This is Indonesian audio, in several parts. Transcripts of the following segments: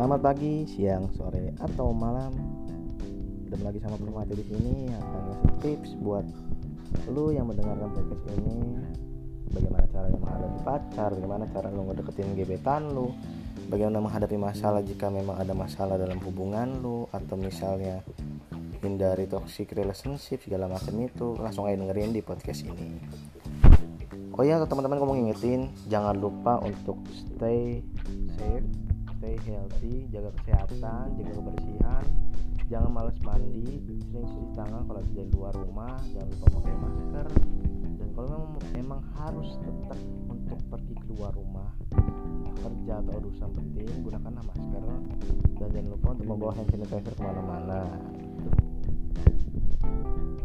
Selamat pagi, siang, sore, atau malam. Ketemu lagi sama Permati di sini akan ngasih tips buat lu yang mendengarkan podcast ini. Bagaimana caranya menghadapi pacar, bagaimana cara lu ngedeketin gebetan lu, bagaimana menghadapi masalah jika memang ada masalah dalam hubungan lu atau misalnya hindari toxic relationship segala macam itu langsung aja dengerin di podcast ini oh ya teman-teman gue mau ngingetin jangan lupa untuk stay safe stay healthy jaga kesehatan jaga kebersihan. Jangan males mandi sering cuci tangan kalau di luar rumah. Jangan lupa pakai masker. Dan kalau memang memang harus tetap untuk pergi keluar rumah kerja atau urusan penting gunakanlah masker. Dan jangan lupa untuk membawa hand sanitizer ke mana-mana.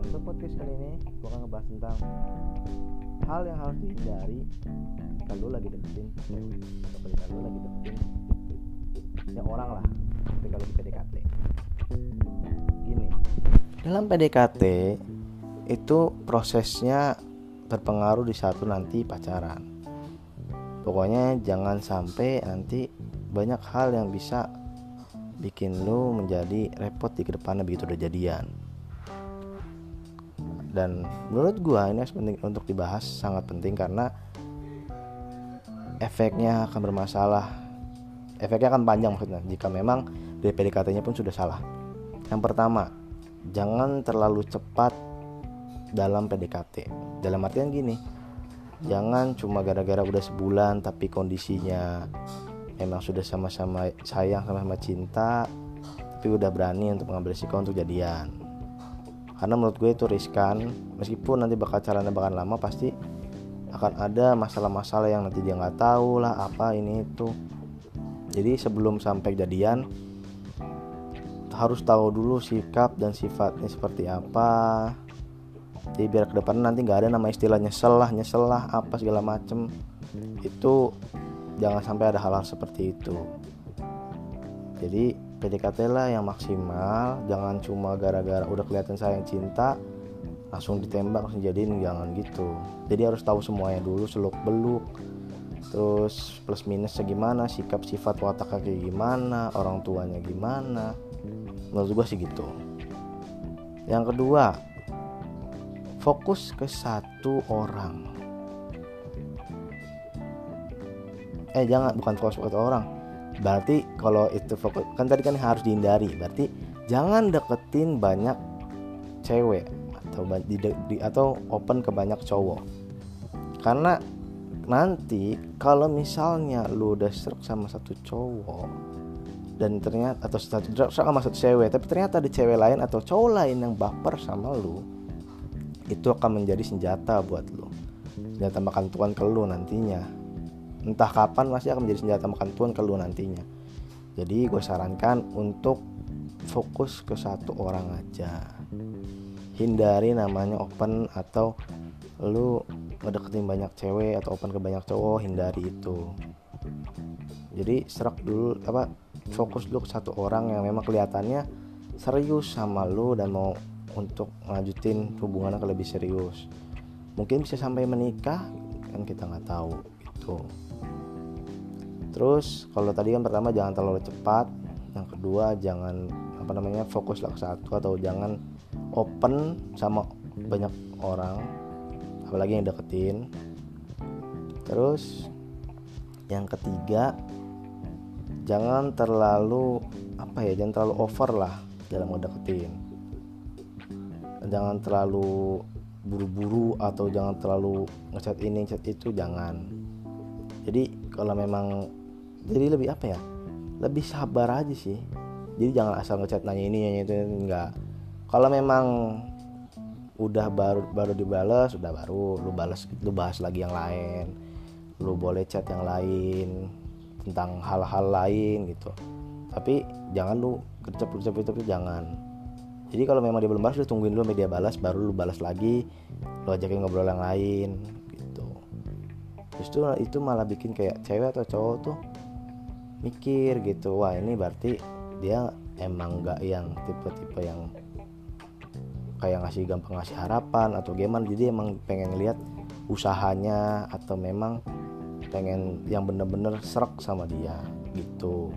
Untuk podcast kali ini gue akan ngebahas tentang hal yang harus dihindari kalau lagi deketin. Atau lu lagi deketin ya orang lah. Ketika lu di PDKT gini. Dalam PDKT itu prosesnya berpengaruh di satu nanti pacaran. Pokoknya jangan sampai nanti banyak hal yang bisa bikin lu menjadi repot di ke depannya begitu udah jadian. Dan menurut gua ini penting untuk dibahas sangat penting karena efeknya akan bermasalah efeknya akan panjang maksudnya jika memang dari PDKT-nya pun sudah salah. Yang pertama jangan terlalu cepat dalam PDKT dalam artian gini jangan cuma gara-gara udah sebulan tapi kondisinya emang sudah sama-sama sayang sama-sama cinta tapi udah berani untuk mengambil risiko untuk jadian. Karena menurut gue itu riskan meskipun nanti bakal caranya bakal lama pasti akan ada masalah-masalah yang nanti dia nggak tahu lah apa ini itu jadi sebelum sampai jadian harus tahu dulu sikap dan sifatnya seperti apa. Jadi biar ke depan nanti nggak ada nama istilah nyesel lah nyesel lah apa segala macem. Itu jangan sampai ada hal-hal seperti itu. Jadi PDKT lah yang maksimal jangan cuma gara-gara udah kelihatan sayang cinta langsung ditembak langsung jadiin jangan gitu. Jadi harus tahu semuanya dulu seluk beluk terus plus minusnya gimana? Sikap sifat wataknya kayak gimana? Orang tuanya gimana? Menurut gue sih gitu. Yang kedua fokus ke satu orang. Eh jangan bukan fokus ke satu orang. Berarti kalau itu fokus kan tadi kan harus dihindari. Berarti jangan deketin banyak cewek atau di, di atau open ke banyak cowok. Karena nanti kalau misalnya lu udah serak sama satu cowok dan ternyata atau satu sama satu cewek tapi ternyata ada cewek lain atau cowok lain yang baper sama lu itu akan menjadi senjata buat lu. Senjata makan tuan ke lu nantinya. Entah kapan masih akan menjadi senjata makan tuan ke lu nantinya. Jadi gue sarankan untuk fokus ke satu orang aja. Hindari namanya open atau lu ngedeketin banyak cewek atau open ke banyak cowok hindari itu. Jadi serak dulu apa fokus dulu ke satu orang yang memang kelihatannya serius sama lu dan mau untuk ngajutin hubungannya ke lebih serius. Mungkin bisa sampai menikah kan kita nggak tahu gitu. Terus kalau tadi kan pertama jangan terlalu cepat. Yang kedua jangan apa namanya fokus lah ke satu atau jangan open sama banyak orang apalagi yang deketin? Terus yang ketiga jangan terlalu apa ya jangan terlalu over lah dalam ngedeketin. Jangan terlalu buru-buru atau jangan terlalu ngechat ini ngechat itu jangan. Jadi kalau memang jadi lebih apa ya lebih sabar aja sih. Jadi jangan asal ngechat nanya ini nanya itu enggak kalau memang udah baru baru dibales udah baru. Lu balas lu bahas lagi yang lain. Lu boleh chat yang lain tentang hal-hal lain gitu. Tapi jangan lu kerja kerja itu jangan. Jadi kalau memang dia belum balas lu tungguin dulu media balas baru lu balas lagi lu ajakin ngobrol yang lain gitu. Justru itu malah bikin kayak cewek atau cowok tuh mikir gitu wah ini berarti dia emang nggak yang tipe-tipe yang kayak ngasih gampang ngasih harapan atau gimana. Jadi emang pengen lihat usahanya atau memang pengen yang bener-bener serak sama dia gitu.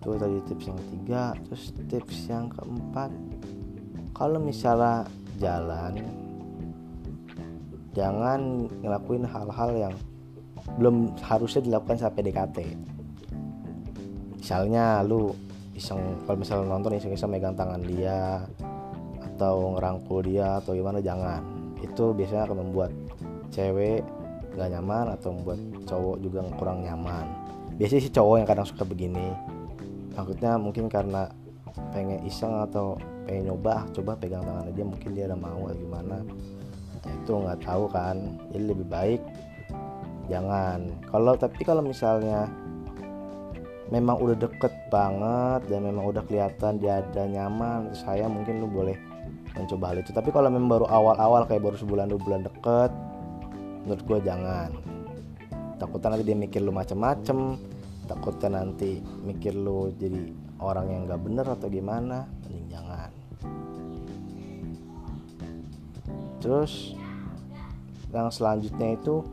Itu tadi tips yang ketiga. Terus tips yang keempat kalau misalnya jalan jangan ngelakuin hal-hal yang belum harusnya dilakukan saat PDKT misalnya lu iseng kalau misalnya nonton iseng-iseng megang tangan dia atau ngerangkul dia atau gimana jangan. Itu biasanya akan membuat cewek gak nyaman atau membuat cowok juga kurang nyaman. Biasanya sih cowok yang kadang suka begini. Maksudnya mungkin karena pengen iseng atau pengen nyoba coba pegang tangan dia mungkin dia udah mau atau gimana. Nah, itu nggak tahu kan. Jadi lebih baik jangan. Kalau tapi kalau misalnya memang udah deket banget dan memang udah kelihatan dia ada nyaman saya mungkin lu boleh mencoba hal itu. Tapi kalau memang baru awal-awal kayak baru sebulan dua bulan deket menurut gue jangan. Takutnya nanti dia mikir lu macem-macem. Takutnya nanti mikir lu jadi orang yang gak bener atau gimana mending jangan. Terus yang selanjutnya itu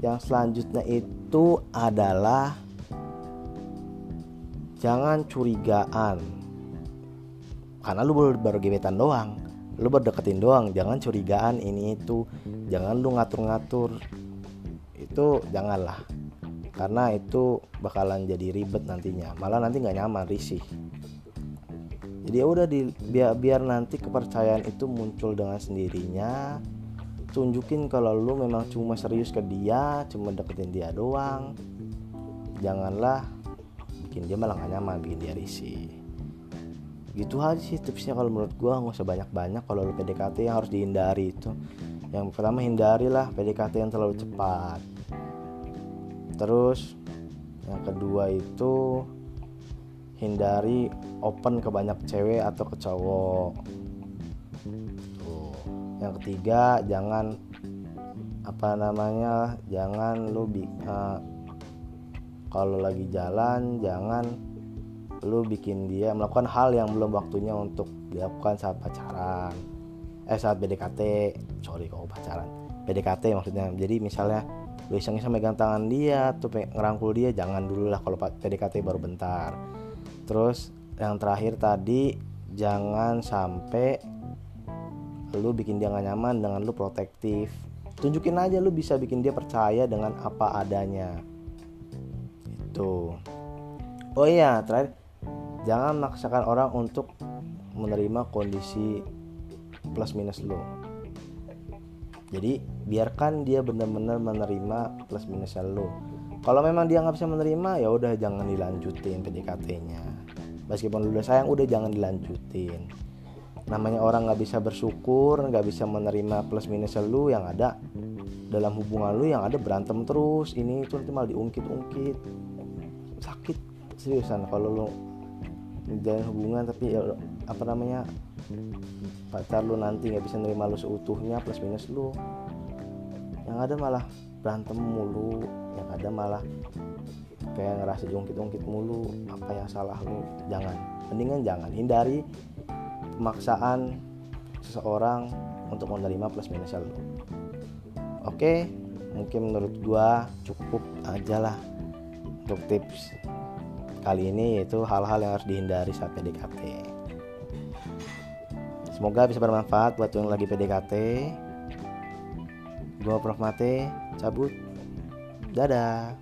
yang selanjutnya itu adalah jangan curigaan karena lu baru, baru gebetan doang. Lu berdeketin doang. Jangan curigaan ini itu. Jangan lu ngatur-ngatur. Itu janganlah. Karena itu bakalan jadi ribet nantinya. Malah nanti nggak nyaman risih. Jadi ya udah di biar biar nanti kepercayaan itu muncul dengan sendirinya tunjukin kalau lu memang cuma serius ke dia cuma deketin dia doang. Janganlah bikin dia malah gak nyaman bikin dia risih gitu aja sih tipsnya kalau menurut gua nggak usah banyak-banyak kalau lu PDKT yang harus dihindari itu. Yang pertama hindarilah PDKT yang terlalu cepat. Terus yang kedua itu hindari open ke banyak cewek atau ke cowok. Tuh yang ketiga jangan apa namanya jangan lu uh, kalau lagi jalan jangan lu bikin dia melakukan hal yang belum waktunya untuk dilakukan saat pacaran. Eh saat PDKT sorry kok pacaran. PDKT maksudnya. Jadi misalnya lu iseng-iseng megang tangan dia tuh ngerangkul dia jangan dulu lah kalau PDKT baru bentar. Terus yang terakhir tadi jangan sampai lu bikin dia gak nyaman dengan lu protektif. Tunjukin aja lu bisa bikin dia percaya dengan apa adanya. Itu. Oh iya terakhir jangan maksakan orang untuk menerima kondisi plus minus lu jadi biarkan dia benar-benar menerima plus minusnya lu kalau memang dia nggak bisa menerima ya udah jangan dilanjutin PDKT-nya meskipun lu udah sayang udah jangan dilanjutin. Namanya orang nggak bisa bersyukur nggak bisa menerima plus minusnya lu yang ada dalam hubungan lu yang ada berantem terus. Ini itu nanti malah diungkit-ungkit. Sakit seriusan. Kalau lu menjalin hubungan tapi ya apa namanya pacar lu nanti nggak bisa nerima lu seutuhnya plus minus lu. Yang ada malah berantem mulu yang ada malah kayak ngerasa jungkit-jungkit mulu apa yang salah lu? Jangan. Mendingan jangan. Hindari pemaksaan seseorang untuk menerima plus minus lu. Oke? Mungkin menurut gua cukup aja lah untuk tips kali ini yaitu hal-hal yang harus dihindari saat PDKT. Semoga bisa bermanfaat buat yang lagi PDKT. Gua Prof Mate cabut. Dadah.